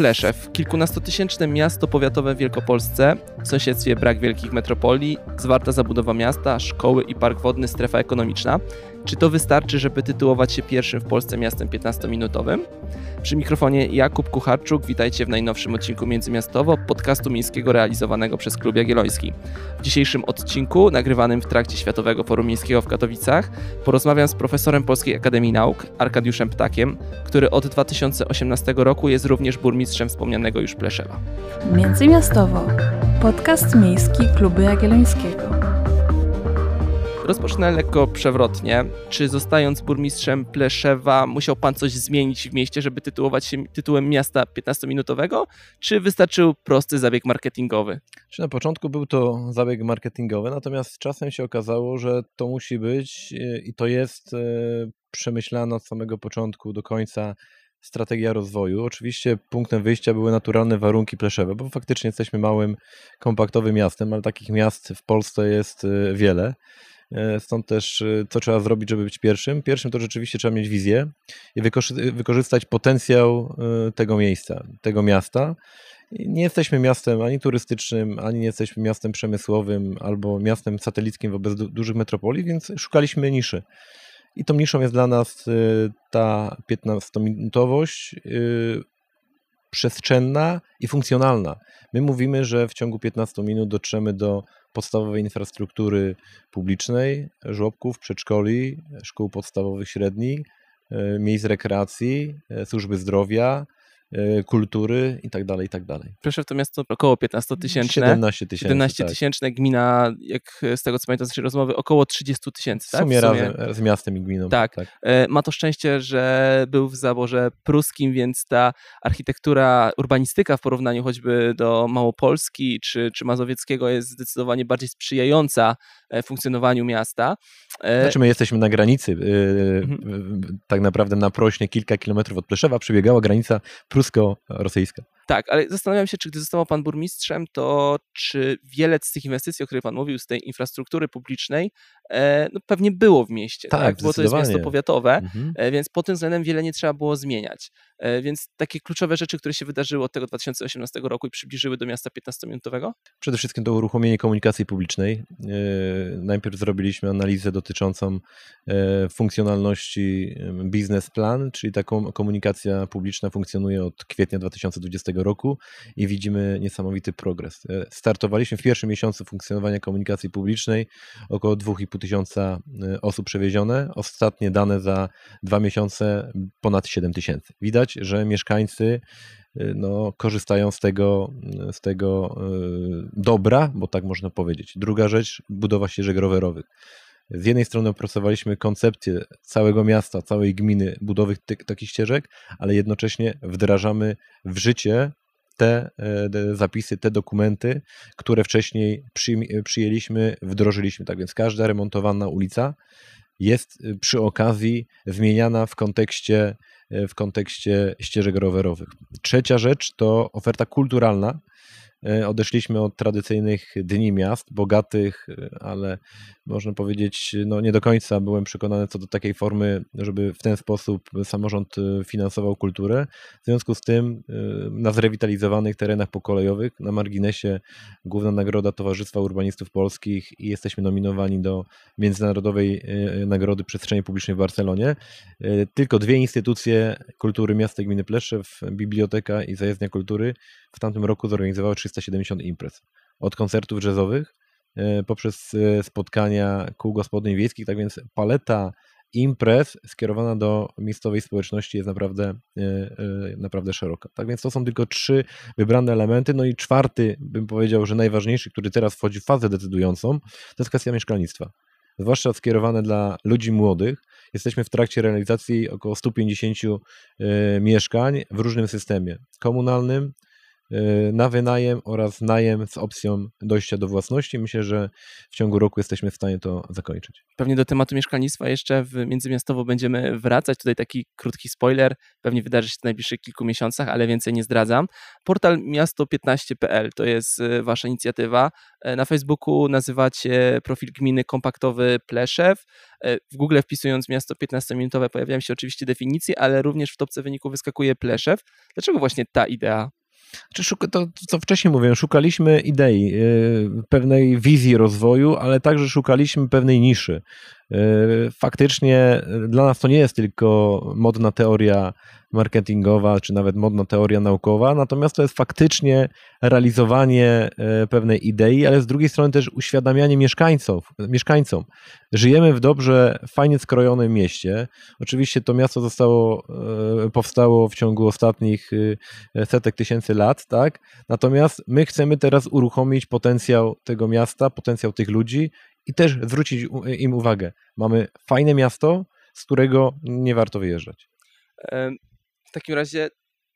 Pleszew, kilkunastotysięczne miasto powiatowe w Wielkopolsce, w sąsiedztwie brak wielkich metropolii, zwarta zabudowa miasta, szkoły i park wodny, strefa ekonomiczna. Czy to wystarczy, żeby tytułować się pierwszym w Polsce miastem 15-minutowym? Przy mikrofonie Jakub Kucharczuk, witajcie w najnowszym odcinku Międzymiastowo, podcastu miejskiego realizowanego przez Klub Jagielloński. W dzisiejszym odcinku, nagrywanym w trakcie Światowego Forum Miejskiego w Katowicach, porozmawiam z profesorem Polskiej Akademii Nauk, Arkadiuszem Ptakiem, który od 2018 roku jest również burmistrzem wspomnianego już Pleszewa. Międzymiastowo. Podcast miejski Klubu Jagiellońskiego. Rozpocznę lekko przewrotnie. Czy zostając burmistrzem Pleszewa musiał pan coś zmienić w mieście, żeby tytułować się tytułem miasta 15-minutowego, czy wystarczył prosty zabieg marketingowy? Na początku był to zabieg marketingowy, natomiast czasem się okazało, że to musi być e, i to jest e, przemyślane od samego początku do końca strategia rozwoju. Oczywiście punktem wyjścia były naturalne warunki pleszewe, bo faktycznie jesteśmy małym, kompaktowym miastem, ale takich miast w Polsce jest e, wiele. E, stąd też, e, co trzeba zrobić, żeby być pierwszym? Pierwszym to rzeczywiście trzeba mieć wizję i wykorzystać potencjał e, tego miejsca, tego miasta. Nie jesteśmy miastem ani turystycznym, ani nie jesteśmy miastem przemysłowym albo miastem satelickim wobec dużych metropolii, więc szukaliśmy niszy. I tą niszą jest dla nas ta 15-minutowość przestrzenna i funkcjonalna. My mówimy, że w ciągu 15 minut dotrzemy do podstawowej infrastruktury publicznej, żłobków, przedszkoli, szkół podstawowych, średnich, e, miejsc rekreacji, e, służby zdrowia, kultury i tak dalej, i tak dalej. Proszę, to miasto około 15 tysięczne. 17 tysięcy. 17 tak. tysięczne, tak. gmina, jak z tego co pamiętam z naszej rozmowy, około 30 tysięcy. Tak? W sumie, razem z miastem i gminą. Tak. tak. E, ma to szczęście, że był w zaborze pruskim, więc ta architektura, urbanistyka w porównaniu choćby do Małopolski czy, czy Mazowieckiego jest zdecydowanie bardziej sprzyjająca e, funkcjonowaniu miasta. Znaczy my jesteśmy na granicy, mhm. tak naprawdę na prośnie kilka kilometrów od Pleszewa przebiegała granica prusko-rosyjska. Tak, ale zastanawiam się, czy gdy został pan burmistrzem, to czy wiele z tych inwestycji, o których pan mówił, z tej infrastruktury publicznej, e, no pewnie było w mieście, tak? tak? Bo to jest miasto powiatowe, mhm. E, więc pod tym względem wiele nie trzeba było zmieniać. E, więc takie kluczowe rzeczy, które się wydarzyły od tego 2018 roku i przybliżyły do miasta 15-minutowego? Przede wszystkim to uruchomienie komunikacji publicznej. Najpierw zrobiliśmy analizę dotyczącą funkcjonalności biznesplan, czyli taką komunikacja publiczna funkcjonuje od kwietnia 2020 roku i widzimy niesamowity progres. E, startowaliśmy w pierwszym miesiącu funkcjonowania komunikacji publicznej, około 2,5 tysiąca e, osób przewiezione. Ostatnie dane za dwa miesiące ponad 7 tysięcy. Widać, że mieszkańcy e, no, korzystają z tego, z tego dobra, bo tak można powiedzieć. Druga rzecz, budowa ścieżek rowerowych. Z jednej strony opracowaliśmy koncepcję całego miasta, całej gminy budowy takich ścieżek, ale jednocześnie wdrażamy w życie te e, zapisy, te dokumenty, które wcześniej przyjęliśmy, wdrożyliśmy. Tak więc każda remontowana ulica jest e, przy okazji zmieniana w kontekście, e, w kontekście ścieżek rowerowych. Trzecia rzecz to oferta kulturalna. E, odeszliśmy od tradycyjnych dni miast, bogatych, e, ale można powiedzieć, no nie do końca byłem przekonany co do takiej formy, żeby w ten sposób samorząd e, finansował kulturę. W związku z tym na zrewitalizowanych terenach pokolejowych, na marginesie Główna Nagroda Towarzystwa Urbanistów Polskich i jesteśmy nominowani do Międzynarodowej Nagrody Przestrzeni Publicznej w Barcelonie. Tylko dwie instytucje kultury miasta i gminy Pleszew, Biblioteka i Zajezdnia Kultury w tamtym roku zorganizowały 370 imprez. Od koncertów jazzowych e, poprzez e, spotkania kół gospodyń wiejskich, tak więc paleta imprez skierowana do miejscowej społeczności jest naprawdę, e, naprawdę szeroka. Tak więc to są tylko trzy wybrane elementy. No i czwarty, bym powiedział, że najważniejszy, który teraz wchodzi w fazę decydującą, to jest kwestia mieszkalnictwa. Zwłaszcza skierowane dla ludzi młodych. Jesteśmy w trakcie realizacji około 150 mieszkań w różnym systemie komunalnym, na wynajem oraz najem z opcją dojścia do własności. Myślę, że w ciągu roku jesteśmy w stanie to zakończyć. Pewnie do tematu mieszkalnictwa jeszcze w Międzymiastowo będziemy wracać. Tutaj taki krótki spoiler, pewnie wydarzy się w najbliższych kilku miesiącach, ale więcej nie zdradzam. Portal miasto15.pl to jest y, wasza inicjatywa. E, na Facebooku nazywacie profil gminy kompaktowy Pleszew. W Google wpisując miasto 15-minutowe pojawiają się oczywiście definicje, ale również w topce wyniku wyskakuje Pleszew. Dlaczego właśnie ta idea? Czy to, co wcześniej mówiłem, szukaliśmy idei, yy, pewnej wizji rozwoju, ale także szukaliśmy pewnej niszy. Yy, faktycznie dla nas to nie jest tylko modna teoria marketingowa, czy nawet modna teoria naukowa, natomiast to jest faktycznie realizowanie e, pewnej idei, ale z drugiej strony też uświadamianie mieszkańców, mieszkańcom. Żyjemy w dobrze, fajnie skrojonym mieście. Oczywiście to miasto zostało, e, powstało w ciągu ostatnich e, setek tysięcy lat, tak? Natomiast my chcemy teraz uruchomić potencjał tego miasta, potencjał tych ludzi i też zwrócić im uwagę. Mamy fajne miasto, z którego nie warto wyjeżdżać. W takim razie,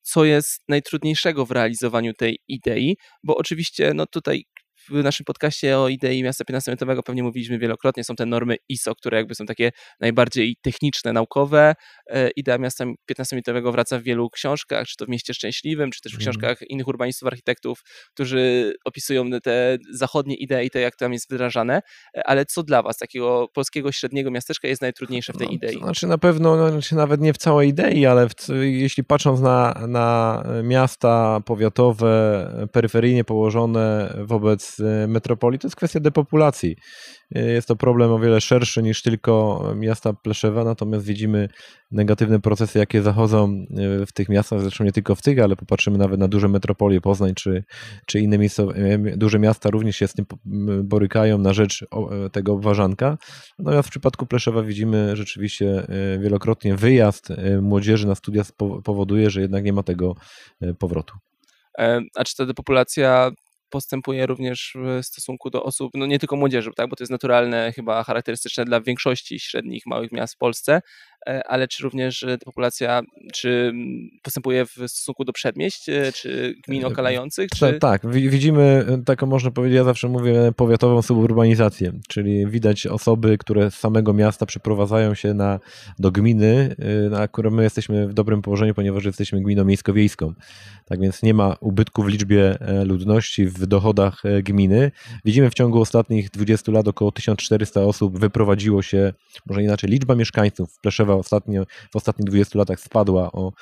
co jest najtrudniejszego w realizowaniu tej idei? Bo oczywiście, no tutaj w naszym podcaście o idei miasta 15-metrowego pewnie mówiliśmy wielokrotnie, są te normy ISO, które jakby są takie najbardziej techniczne, naukowe. E, idea miasta 15-metrowego wraca w wielu książkach, czy to w Mieście Szczęśliwym, czy też w mhm. książkach innych urbanistów, architektów, którzy opisują te zachodnie idee i to, jak tam jest wdrażane. E, ale co dla was, takiego polskiego średniego miasteczka jest najtrudniejsze w tej no, idei? Znaczy na pewno, no, znaczy nawet nie w całej idei, ale w, jeśli patrząc na, na miasta powiatowe, peryferyjnie położone wobec metropolii, to jest kwestia depopulacji. Jest to problem o wiele szerszy niż tylko miasta Pleszewa, natomiast widzimy negatywne procesy, jakie zachodzą e, w tych miastach, zresztą nie tylko w tych, ale popatrzymy nawet na duże metropolie, Poznań czy, czy inne miejsca, e, duże miasta również się z tym borykają na rzecz e, tego obważanka. Natomiast w przypadku Pleszewa widzimy rzeczywiście wielokrotnie wyjazd młodzieży na studia powoduje, że jednak nie ma tego powrotu. A czy ta depopulacja postępuje również w stosunku do osób, no nie tylko młodzieży, tak, bo to jest naturalne, chyba charakterystyczne dla większości średnich, małych miast w Polsce, ale czy również populacja, czy postępuje w stosunku do przedmieść, e, czy gmin e, okalających? Czy... Tak, widzimy taką, można powiedzieć, ja zawsze mówię, powiatową suburbanizację, czyli widać osoby, które z samego miasta przeprowadzają się na, do gminy, na my jesteśmy w dobrym położeniu, ponieważ jesteśmy gminą miejsko-wiejską. Tak więc nie ma ubytku w liczbie ludności, w dochodach e, gminy. Widzimy w ciągu ostatnich 20 lat około 1400 osób wyprowadziło się, może inaczej, liczba mieszkańców Pleszewa ostatnio, w ostatnich 20 latach spadła o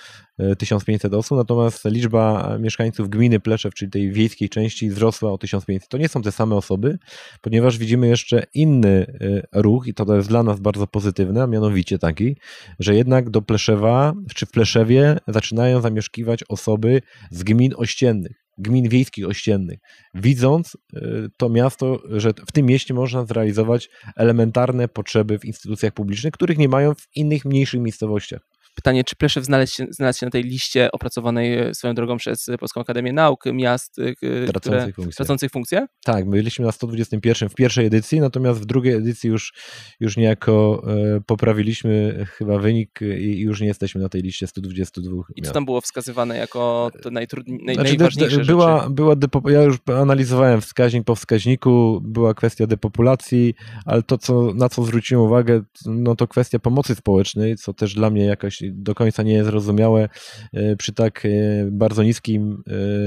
1500 e, osób, natomiast liczba mieszkańców gminy Pleszew, czyli tej wiejskiej części, wzrosła o 1500. To nie są te same osoby, ponieważ widzimy jeszcze inny e, ruch i to jest dla nas bardzo pozytywne, a mianowicie taki, że jednak do Pleszewa, czy w Pleszewie zaczynają zamieszkiwać osoby z gmin ościennych gmin wiejskich ościennych, widząc y, to miasto, że w tym mieście można zrealizować elementarne potrzeby w instytucjach publicznych, których nie mają w innych mniejszych miejscowościach. Pytanie, czy Pleszew znalazł się, znalazł się na tej liście opracowanej e, swoją drogą przez Polską Akademię Nauk miast e, tracących, funkcje. tracących funkcje? Tak, byliśmy na 121 w pierwszej edycji, natomiast w drugiej edycji już, już niejako e, poprawiliśmy chyba wynik i już nie jesteśmy na tej liście 122 I co tam było wskazywane jako to najtrudniej, naj, znaczy, najważniejsze była, rzeczy? Była depo, ja już analizowałem wskaźnik po wskaźniku, była kwestia depopulacji, ale to, co, na co zwróciłem uwagę, no to kwestia pomocy społecznej, co też dla mnie jakoś do końca nie jest zrozumiałe e, przy tak e, bardzo niskim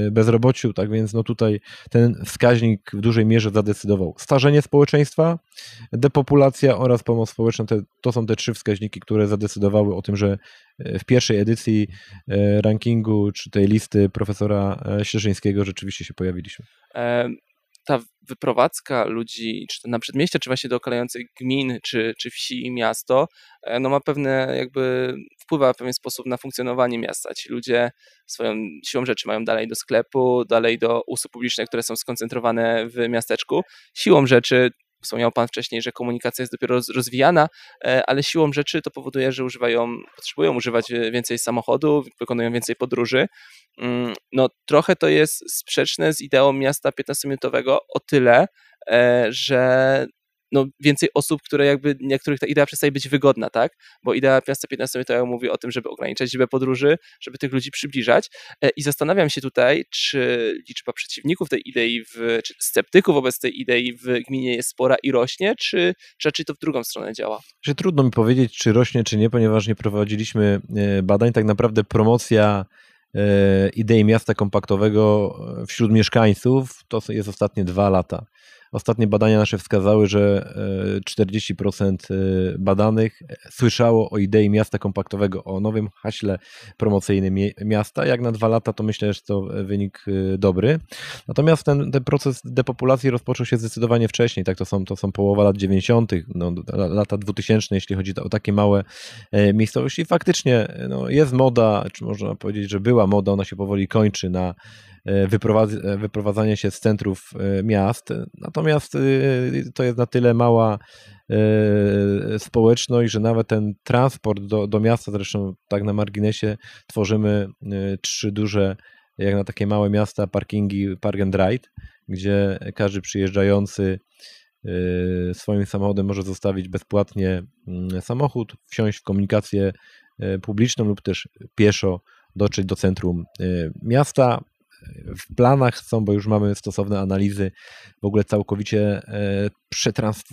e, bezrobociu, tak więc no tutaj ten wskaźnik w dużej mierze zadecydował. Starzenie społeczeństwa, depopulacja oraz pomoc społeczna, te, to są te trzy wskaźniki, które zadecydowały o tym, że w pierwszej edycji rankingu czy tej listy profesora Śleżyńskiego rzeczywiście się pojawiliśmy ta wyprowadzka ludzi, czy to na przedmieście, czy właśnie do okalających gmin, czy, czy wsi i miasto, e, no ma pewne jakby, wpływa w pewien sposób na funkcjonowanie miasta. Ci ludzie swoją siłą rzeczy mają dalej do sklepu, dalej do usług publicznych, które są skoncentrowane w miasteczku. Siłą rzeczy Wspomniał Pan wcześniej, że komunikacja jest dopiero rozwijana, e, ale siłą rzeczy to powoduje, że używają, potrzebują używać więcej samochodu, wykonują więcej podróży. Mm, no, trochę to jest sprzeczne z ideą miasta 15-minutowego o tyle, e, że no, więcej osób, które jakby, niektórych ta idea przestaje być wygodna, tak? Bo idea miasta 15 to mówi o tym, żeby ograniczać liczbę podróży, żeby tych ludzi przybliżać. E, I zastanawiam się tutaj, czy liczba przeciwników tej idei, w, czy sceptyków wobec tej idei w gminie jest spora i rośnie, czy, czy raczej to w drugą stronę działa? Że trudno mi powiedzieć, czy rośnie, czy nie, ponieważ nie prowadziliśmy e, badań. Tak naprawdę promocja e, idei miasta kompaktowego wśród mieszkańców to jest ostatnie dwa lata. Ostatnie badania nasze wskazały, że 40% e, e, badanych słyszało o idei miasta kompaktowego, o nowym haśle promocyjnym miasta. Jak na dwa lata, to myślę, że to wynik e, dobry. Natomiast ten, ten proces depopulacji rozpoczął się zdecydowanie wcześniej. Tak, to są, to są połowa lat 90., no, lata 2000, jeśli chodzi o takie małe miejscowości. Faktycznie no, jest moda, czy można powiedzieć, że była moda, ona się powoli kończy na E, e, wyprowadzania się z centrów e, miast. Natomiast to jest na tyle mała społeczność, że nawet ten transport do, do miasta, zresztą tak na marginesie tworzymy trzy duże, jak na takie małe miasta, parkingi Park and Ride, gdzie każdy przyjeżdżający swoim samochodem może zostawić bezpłatnie mm, samochód, wsiąść w komunikację publiczną lub też pieszo dotrzeć do centrum miasta w planach są, bo już mamy stosowne analizy, w ogóle całkowicie e,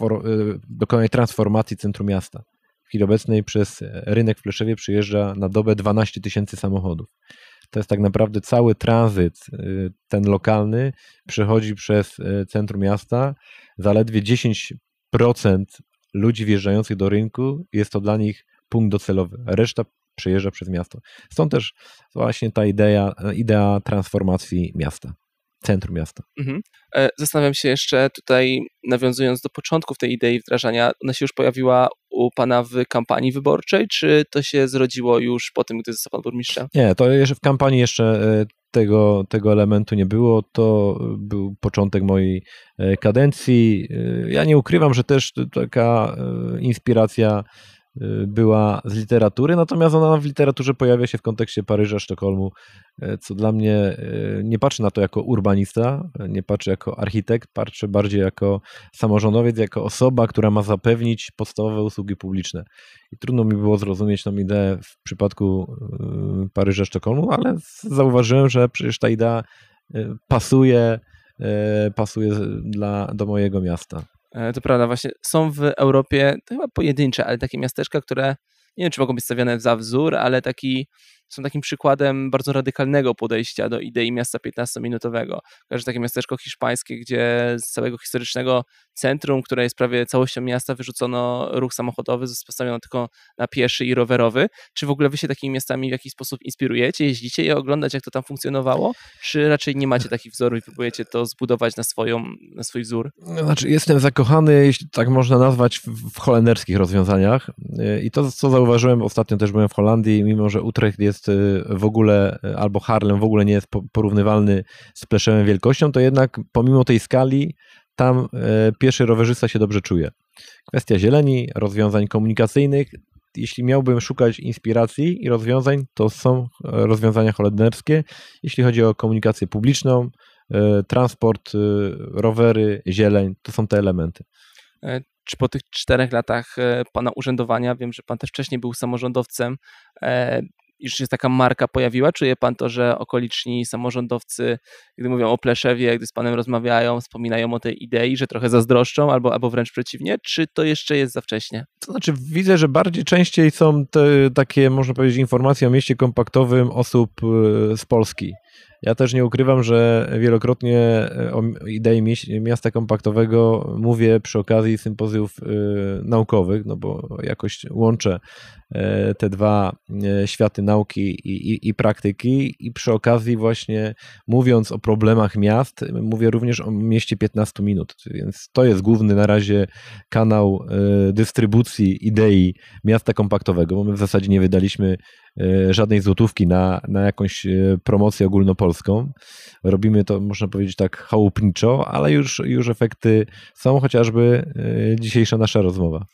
e, dokonać transformacji centrum miasta. W chwili obecnej przez rynek w Pleszewie przyjeżdża na dobę 12 tysięcy samochodów. To jest tak naprawdę cały tranzyt, e, ten lokalny, przechodzi przez centrum miasta. Zaledwie 10% ludzi wjeżdżających do rynku jest to dla nich punkt docelowy. Reszta przejeżdża przez miasto. Stąd też właśnie ta idea, idea transformacji miasta centrum miasta. Mhm. E, zastanawiam się jeszcze tutaj, nawiązując do początków tej idei wdrażania, ona się już pojawiła u Pana w kampanii wyborczej, czy to się zrodziło już po tym, gdy został Pan burmistrzem? Nie, to jeszcze w kampanii jeszcze e, tego, tego elementu nie było. To był początek mojej e, kadencji. Ja nie ukrywam, że też taka inspiracja była z literatury, natomiast ona w literaturze pojawia się w kontekście Paryża, Sztokholmu, y, co dla mnie y, nie patrzy na to jako urbanista, nie patrzy jako architekt, patrzy bardziej jako samorządowiec, jako osoba, która ma zapewnić podstawowe usługi publiczne. I trudno mi było zrozumieć tą ideę w przypadku Paryża, Sztokholmu, ale zauważyłem, że przecież ta idea pasuje, pasuje dla, do mojego miasta. E, to prawda, właśnie są w Europie to chyba pojedyncze, ale takie miasteczka, które nie wiem, czy mogą być stawiane za wzór, ale taki są takim przykładem bardzo radykalnego podejścia do idei miasta 15-minutowego. Każde takie miasteczko hiszpańskie, gdzie z całego historycznego centrum, które jest prawie całością miasta, wyrzucono ruch samochodowy, postawiono tylko na pieszy i rowerowy. Czy w ogóle wy się takimi miastami w jakiś sposób inspirujecie, jeździcie je oglądać, jak to tam funkcjonowało? Czy raczej nie macie takich wzorów i próbujecie to zbudować na, swoją, na swój wzór? Znaczy, jestem zakochany, jeśli tak można nazwać, w holenderskich rozwiązaniach. I to, co zauważyłem, ostatnio też byłem w Holandii, mimo że Utrecht jest jest y, w ogóle, y, albo Harlem w ogóle nie jest porównywalny z Pleszewem wielkością, to jednak pomimo tej skali tam y, pieszy rowerzysta się dobrze czuje. Kwestia zieleni, rozwiązań komunikacyjnych. Jeśli miałbym szukać inspiracji i rozwiązań, to są rozwiązania holenderskie. Jeśli chodzi o komunikację publiczną, transport, rowery, zieleń, to są te elementy. E, czy po tych czterech latach e, pana urzędowania, wiem, że pan też wcześniej był samorządowcem, e, już się taka marka pojawiła? Czuje pan to, że okoliczni samorządowcy, gdy mówią o Pleszewie, gdy z panem rozmawiają, wspominają o tej idei, że trochę zazdroszczą albo, albo wręcz przeciwnie? Czy to jeszcze jest za wcześnie? To znaczy widzę, że bardziej częściej są te takie, można powiedzieć, informacje o mieście kompaktowym osób y, z Polski. Ja też nie ukrywam, że wielokrotnie e, o idei miasta kompaktowego mówię przy okazji sympozjów e, naukowych, no bo jakoś łączę e, te dwa światy nauki i, i, i, praktyki. I przy okazji właśnie mówiąc o problemach miast, mówię również o mieście 15 minut, więc to jest główny na razie kanał dystrybucji idei miasta kompaktowego, bo my w zasadzie nie wydaliśmy żadnej złotówki na, na jakąś promocję ogólnopolską, Wielkopolską. Robimy to, można powiedzieć tak, chałupniczo, ale już, już efekty są, chociażby dzisiejsza nasza rozmowa.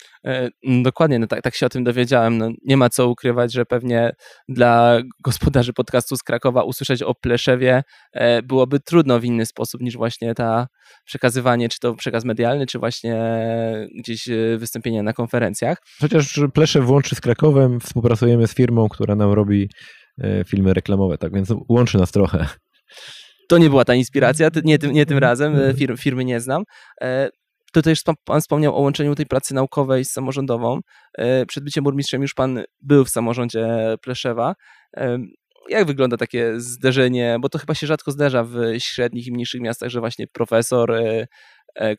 Dokładnie, no tak, tak się o tym dowiedziałem. No, nie ma co ukrywać, że pewnie dla gospodarzy podcastu z Krakowa usłyszeć o Pleszewie byłoby trudno w inny sposób niż właśnie ta przekazywanie, czy to przekaz medialny, czy właśnie gdzieś wystąpienia na konferencjach. Chociaż Pleszew łączy z Krakowem, współpracujemy z firmą, która nam robi e, filmy reklamowe, tak więc łączy nas trochę. To nie była ta inspiracja, nie tym, nie tym razem, e, firmy, firmy nie znam. E, tutaj już pan wspomniał o łączeniu tej pracy naukowej z samorządową. Przed byciem burmistrzem już pan był w samorządzie Pleszewa. Jak wygląda takie zderzenie, bo to chyba się rzadko zdarza w średnich i mniejszych miastach, że właśnie profesor E,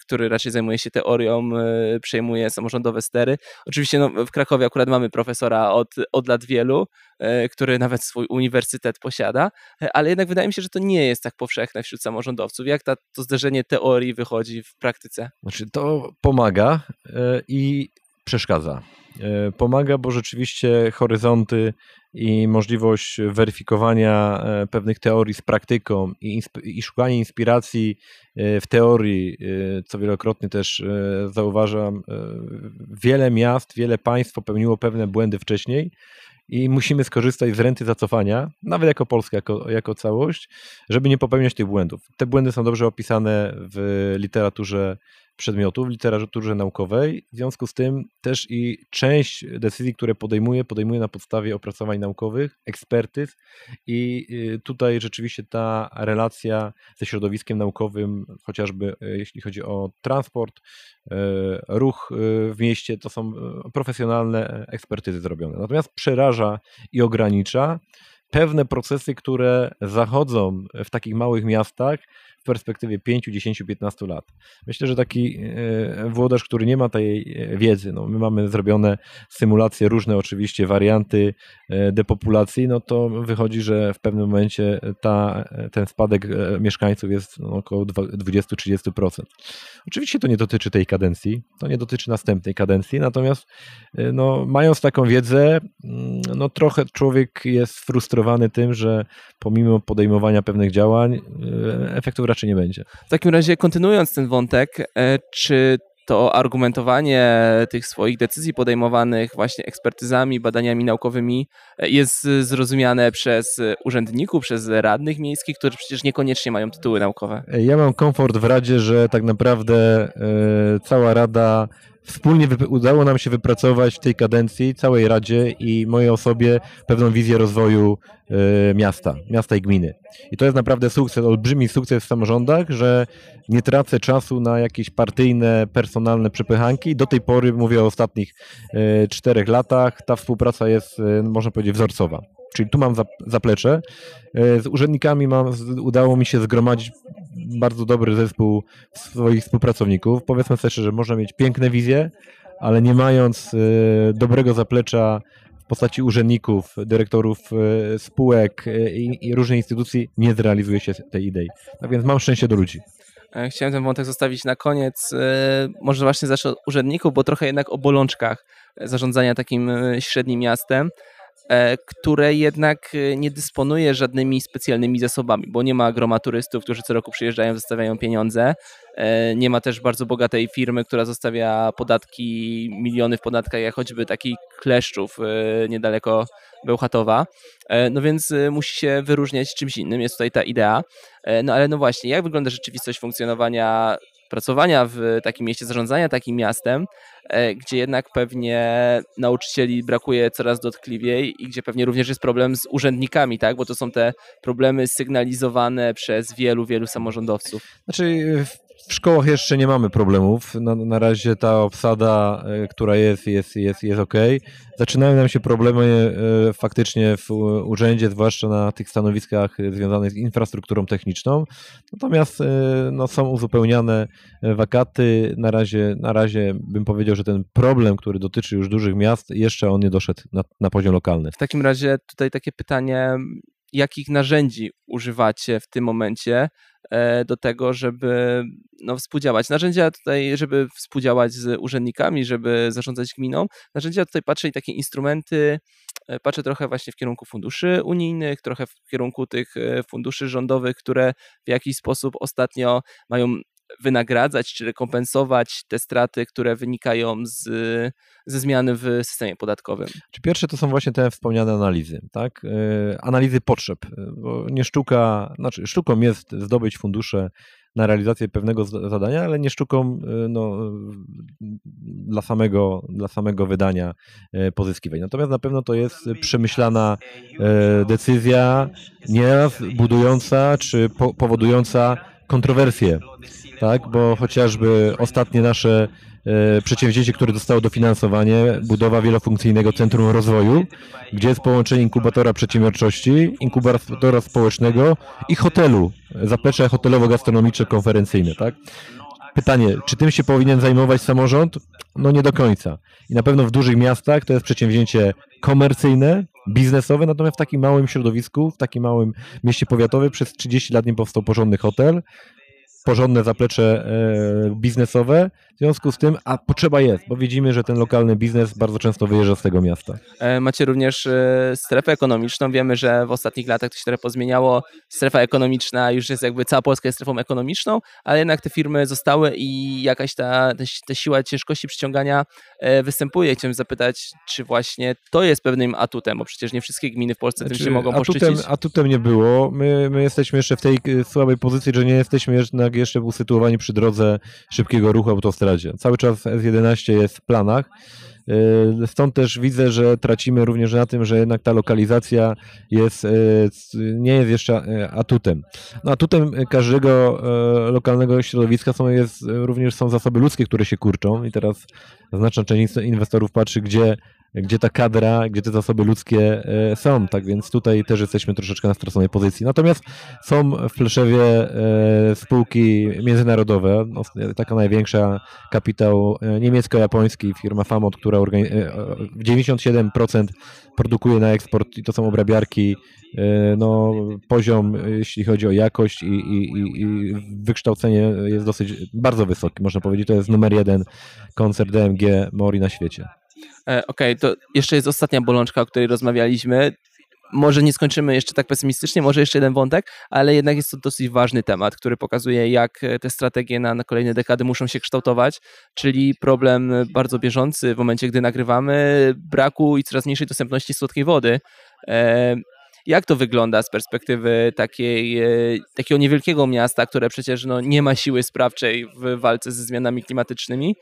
który raczej zajmuje się teorią, e, przejmuje samorządowe stery. Oczywiście no, w Krakowie akurat mamy profesora od, od lat wielu, e, który nawet swój uniwersytet posiada, ale jednak wydaje mi się, że to nie jest tak powszechne wśród samorządowców. Jak ta, to zderzenie teorii wychodzi w praktyce? Znaczy, to pomaga i przeszkadza. Pomaga, bo rzeczywiście horyzonty i możliwość weryfikowania e, pewnych teorii z praktyką i, i szukanie inspiracji e, w teorii, e, co wielokrotnie też zauważam, wiele miast, wiele państw popełniło pewne błędy wcześniej i musimy skorzystać z renty zacofania, nawet jako Polska, jako, jako całość, żeby nie popełniać tych błędów. Te błędy są dobrze opisane w literaturze przedmiotów w literaturze naukowej. W związku z tym też i część decyzji, które podejmuje, podejmuje na podstawie opracowań naukowych, ekspertyz i y, tutaj rzeczywiście ta relacja ze środowiskiem naukowym, chociażby y, jeśli chodzi o transport, y, ruch w mieście, to są profesjonalne ekspertyzy zrobione. Natomiast przeraża i ogranicza pewne procesy, które zachodzą w takich małych miastach, w perspektywie 5, 10, 15 lat. Myślę, że taki e, włodarz, który nie ma tej e, wiedzy, no my mamy zrobione symulacje, różne oczywiście warianty e, depopulacji, no to wychodzi, że w pewnym momencie ta, ten spadek mieszkańców jest no, około 20-30%. Oczywiście to nie dotyczy tej kadencji, to nie dotyczy następnej kadencji, natomiast no, mając taką wiedzę, mm, no trochę człowiek jest frustrowany tym, że pomimo podejmowania pewnych działań efektów raczej nie będzie. W takim razie, kontynuując ten wątek, e, czy to argumentowanie tych swoich decyzji podejmowanych właśnie ekspertyzami, badaniami naukowymi e, jest zrozumiane przez urzędników, przez radnych miejskich, którzy przecież niekoniecznie mają tytuły naukowe. Ja mam komfort w Radzie, że tak naprawdę e, cała Rada wspólnie udało nam się wypracować w tej kadencji, całej Radzie i mojej osobie pewną wizję rozwoju y, miasta, miasta i gminy. I to jest naprawdę sukces, olbrzymi sukces w samorządach, że nie tracę czasu na jakieś partyjne, personalne przepychanki. Do tej pory, mówię o ostatnich y, czterech latach, ta współpraca jest, y, można powiedzieć, wzorcowa. Czyli tu mam zaplecze. Z urzędnikami mam, udało mi się zgromadzić bardzo dobry zespół swoich współpracowników. Powiedzmy sobie szczerze, można mieć piękne wizje, ale nie mając e, dobrego zaplecza w postaci urzędników, dyrektorów e, spółek e, i różnych instytucji, nie zrealizuje się tej idei. Tak więc mam szczęście do ludzi. Chciałem ten wątek zostawić na koniec. Może właśnie zacznę od urzędników, bo trochę jednak o bolączkach zarządzania takim średnim miastem. E, które jednak e, nie dysponuje żadnymi specjalnymi zasobami, bo nie ma groma turystów, którzy co roku przyjeżdżają, zostawiają pieniądze. E, nie ma też bardzo bogatej firmy, która zostawia podatki, miliony w podatkach, jak choćby taki Kleszczów niedaleko Bełchatowa. No więc musi się wyróżniać czymś innym, jest tutaj ta idea. No ale no właśnie, jak wygląda rzeczywistość funkcjonowania pracowania w takim mieście, zarządzania takim miastem, e, gdzie jednak pewnie nauczycieli brakuje coraz dotkliwiej i gdzie pewnie również jest problem z urzędnikami, tak? Bo to są te problemy sygnalizowane przez wielu, wielu samorządowców. Znaczy w szkołach jeszcze nie mamy problemów. Na, na razie ta obsada, e, która jest, jest, jest, jest ok. Zaczynają nam się problemy e, faktycznie w urzędzie, zwłaszcza na tych stanowiskach związanych z infrastrukturą techniczną. Natomiast e, no, są uzupełniane wakaty. Na razie, na razie bym powiedział, że ten problem, który dotyczy już dużych miast, jeszcze on nie doszedł na, na poziom lokalny. W takim razie tutaj takie pytanie, jakich narzędzi używacie w tym momencie e, do tego, żeby no, współdziałać. Narzędzia tutaj, żeby współdziałać z urzędnikami, żeby zarządzać gminą. Narzędzia tutaj patrzę i takie instrumenty e, patrzę trochę właśnie w kierunku funduszy unijnych, trochę w kierunku tych e, funduszy rządowych, które w jakiś sposób ostatnio mają wynagradzać czy rekompensować te straty, które wynikają z, ze zmiany w systemie podatkowym. Czy pierwsze to są właśnie te wspomniane analizy, tak? Analizy potrzeb, bo nie sztuka, znaczy sztuką jest zdobyć fundusze na realizację pewnego zadania, ale nie sztuką y, no, dla, samego, dla samego wydania pozyskiwań. Natomiast na pewno to jest przemyślana decyzja, nieraz budująca czy powodująca kontrowersje, tak? bo chociażby ostatnie nasze E, przedsięwzięcie, które dostało dofinansowanie, budowa wielofunkcyjnego centrum rozwoju, gdzie jest połączenie inkubatora przedsiębiorczości, inkubatora społecznego i hotelu, zaplecze hotelowo-gastronomicze konferencyjne, tak? Pytanie, czy tym się powinien zajmować samorząd? No nie do końca. I na pewno w dużych miastach to jest przedsięwzięcie komercyjne, biznesowe, natomiast w takim małym środowisku, w takim małym mieście powiatowym przez 30 lat nie powstał porządny hotel, porządne zaplecze e, biznesowe. W związku z tym, a potrzeba jest, bo widzimy, że ten lokalny biznes bardzo często wyjeżdża z tego miasta. E, macie również e, strefę ekonomiczną. Wiemy, że w ostatnich latach to się trochę pozmieniało. Strefa ekonomiczna już jest jakby cała Polska jest strefą ekonomiczną, ale jednak te firmy zostały i jakaś ta, ta siła ciężkości przyciągania występuje. Chciałem zapytać, czy właśnie to jest pewnym atutem, bo przecież nie wszystkie gminy w Polsce znaczy, tym się mogą atutem, poszczycić. Atutem nie było. My, my jesteśmy jeszcze w tej słabej pozycji, że nie jesteśmy jeszcze na jeszcze był sytuowany przy drodze szybkiego ruchu autostradzie. Cały czas S11 jest w planach. E, stąd też widzę, że tracimy również na tym, że jednak ta lokalizacja jest, e, nie jest jeszcze e, atutem. No, atutem każdego lokalnego środowiska są, jest, również są zasoby ludzkie, które się kurczą i teraz znaczna część inwestorów patrzy, gdzie gdzie ta kadra, gdzie te zasoby ludzkie e, są, tak więc tutaj też jesteśmy troszeczkę na straconej pozycji. Natomiast są w Pleszewie e, spółki międzynarodowe, no, taka największa kapitał e, niemiecko-japoński, firma Famot, która 97% produkuje na eksport i to są obrabiarki no, poziom, jeśli chodzi o jakość i, i, i, wykształcenie jest dosyć bardzo wysoki, można powiedzieć, to jest numer jeden koncert DMG Mori na świecie. E, okej, okay, to jeszcze jest ostatnia bolączka, o której rozmawialiśmy. Może nie skończymy jeszcze tak pesymistycznie, może jeszcze jeden wątek, ale jednak jest to dosyć ważny temat, który pokazuje, jak te strategie na, na kolejne dekady muszą się kształtować, czyli problem bardzo bieżący w momencie, gdy nagrywamy, braku i coraz mniejszej dostępności słodkiej wody. E, jak to wygląda z perspektywy takiej, e, takiego niewielkiego miasta, które przecież no, nie ma siły sprawczej w walce ze zmianami klimatycznymi?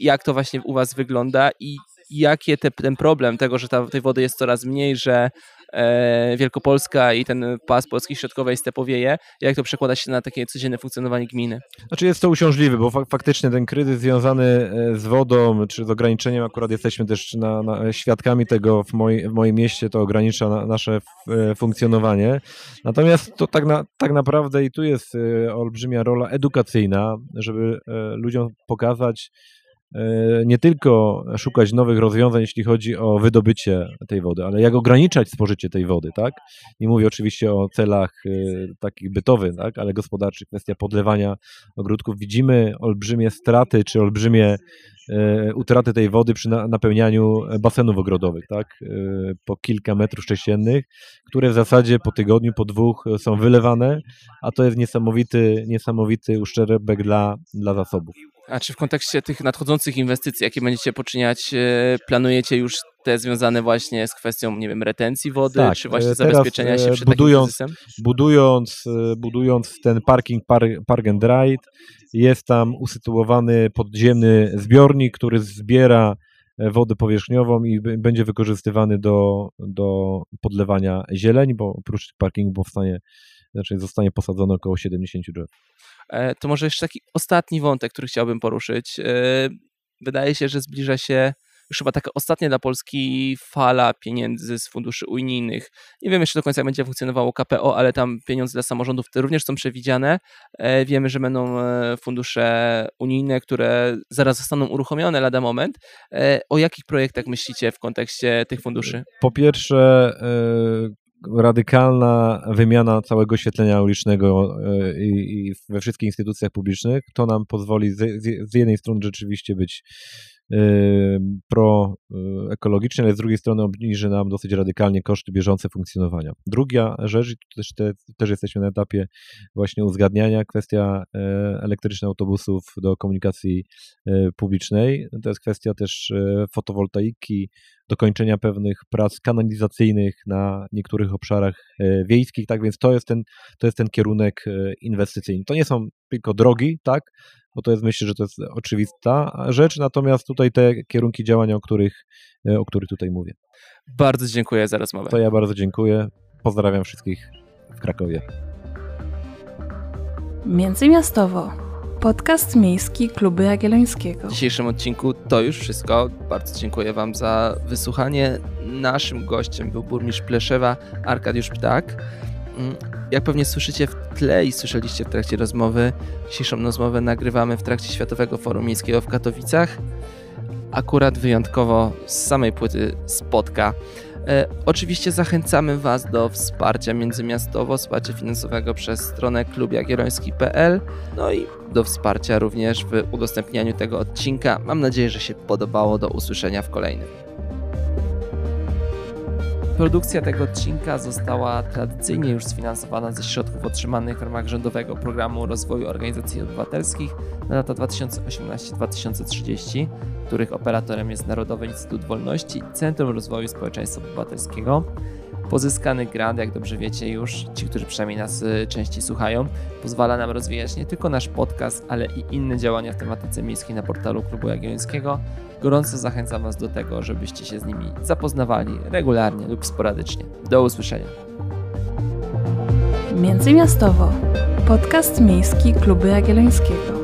Jak to właśnie u Was wygląda i jakie te, ten problem tego, że ta, tej wody jest coraz mniej, że e, Wielkopolska i ten pas Polski Środkowej stepowieje, jak to przekłada się na takie codzienne funkcjonowanie gminy? Znaczy jest to uciążliwe, bo faktycznie ten kryzys związany e, z wodą, czy z ograniczeniem, akurat jesteśmy też na, na świadkami tego w, moj, w moim mieście, to ogranicza na, nasze e, funkcjonowanie. Natomiast to tak, na, tak naprawdę i tu jest e, olbrzymia rola edukacyjna, żeby ludziom pokazać, nie tylko szukać nowych rozwiązań, jeśli chodzi o wydobycie tej wody, ale jak ograniczać spożycie tej wody, tak? Nie mówię oczywiście o celach e, takich bytowych, tak? ale gospodarczych, kwestia podlewania ogródków. Widzimy olbrzymie straty, czy olbrzymie e, utraty tej wody przy napełnianiu basenów ogrodowych, tak? Po kilka metrów sześciennych, które w zasadzie po tygodniu, po dwóch są wylewane, a to jest niesamowity, niesamowity uszczerbek dla, dla zasobów. A czy w kontekście tych nadchodzących inwestycji, jakie będziecie poczyniać, e, planujecie już te związane właśnie z kwestią, nie wiem, retencji wody, tak, czy właśnie e, zabezpieczenia się e, przed budując, takim budując, budując ten parking Park and Ride, jest tam usytuowany podziemny zbiornik, który zbiera wodę powierzchniową i będzie wykorzystywany do, do podlewania zieleni, bo oprócz parkingu powstanie, znaczy zostanie posadzone około 70 drzew. E, to może jeszcze taki ostatni wątek, który chciałbym poruszyć. E, wydaje się, że zbliża się już chyba taka ostatnia dla Polski fala pieniędzy z funduszy unijnych. Nie wiem jeszcze do końca, jak będzie funkcjonowało KPO, ale tam pieniądze dla samorządów również są przewidziane. E, wiemy, że będą fundusze unijne, które zaraz zostaną uruchomione lada moment. O jakich projektach myślicie w kontekście tych funduszy? Po pierwsze, radykalna wymiana całego oświetlenia ulicznego e, i, we wszystkich instytucjach publicznych. To nam pozwoli z, jednej strony rzeczywiście być proekologicznie, ale z drugiej strony obniży nam dosyć radykalnie koszty bieżące funkcjonowania. Druga rzecz, i tu też, te, też jesteśmy na etapie właśnie uzgadniania, kwestia elektrycznych autobusów do komunikacji publicznej. To jest kwestia też fotowoltaiki, dokończenia pewnych prac kanalizacyjnych na niektórych obszarach wiejskich, tak więc to jest ten, to jest ten kierunek inwestycyjny. To nie są tylko drogi, tak, bo to jest myślę, że to jest oczywista rzecz, natomiast tutaj te kierunki działania, o których, o których tutaj mówię. Bardzo dziękuję za rozmowę. To ja bardzo dziękuję. Pozdrawiam wszystkich w Krakowie. Międzymiastowo. Podcast miejski Kluby Jagiellońskiego. W dzisiejszym odcinku to już wszystko. Bardzo dziękuję Wam za wysłuchanie. Naszym gościem był burmistrz Pleszewa Arkadiusz Ptak. Jak pewnie słyszycie w tle i słyszeliście w trakcie rozmowy, dzisiejszą rozmowę nagrywamy w trakcie Światowego Forum Miejskiego w Katowicach. Akurat wyjątkowo z samej płyty spotka. E, oczywiście zachęcamy Was do wsparcia międzymiastowo, wsparcia finansowego przez stronę klubjagielloński.pl, no i do wsparcia również w udostępnianiu tego odcinka. Mam nadzieję, że się podobało. Do usłyszenia w kolejnym. Produkcja tego odcinka została tradycyjnie już sfinansowana ze środków otrzymanych w ramach rządowego programu rozwoju organizacji obywatelskich na lata 2018-2030, których operatorem jest Narodowy Instytut Wolności i Centrum Rozwoju Społeczeństwa Obywatelskiego. Pozyskany grant, jak dobrze wiecie już, ci, którzy przynajmniej nas y, częściej słuchają, pozwala nam rozwijać nie tylko nasz podcast, ale i inne działania w tematyce miejskiej na portalu Klubu Jagiellońskiego. Gorąco zachęcam Was do tego, żebyście się z nimi zapoznawali regularnie lub sporadycznie. Do usłyszenia. Międzymiastowo. Podcast miejski Kluby Jagiellońskiego.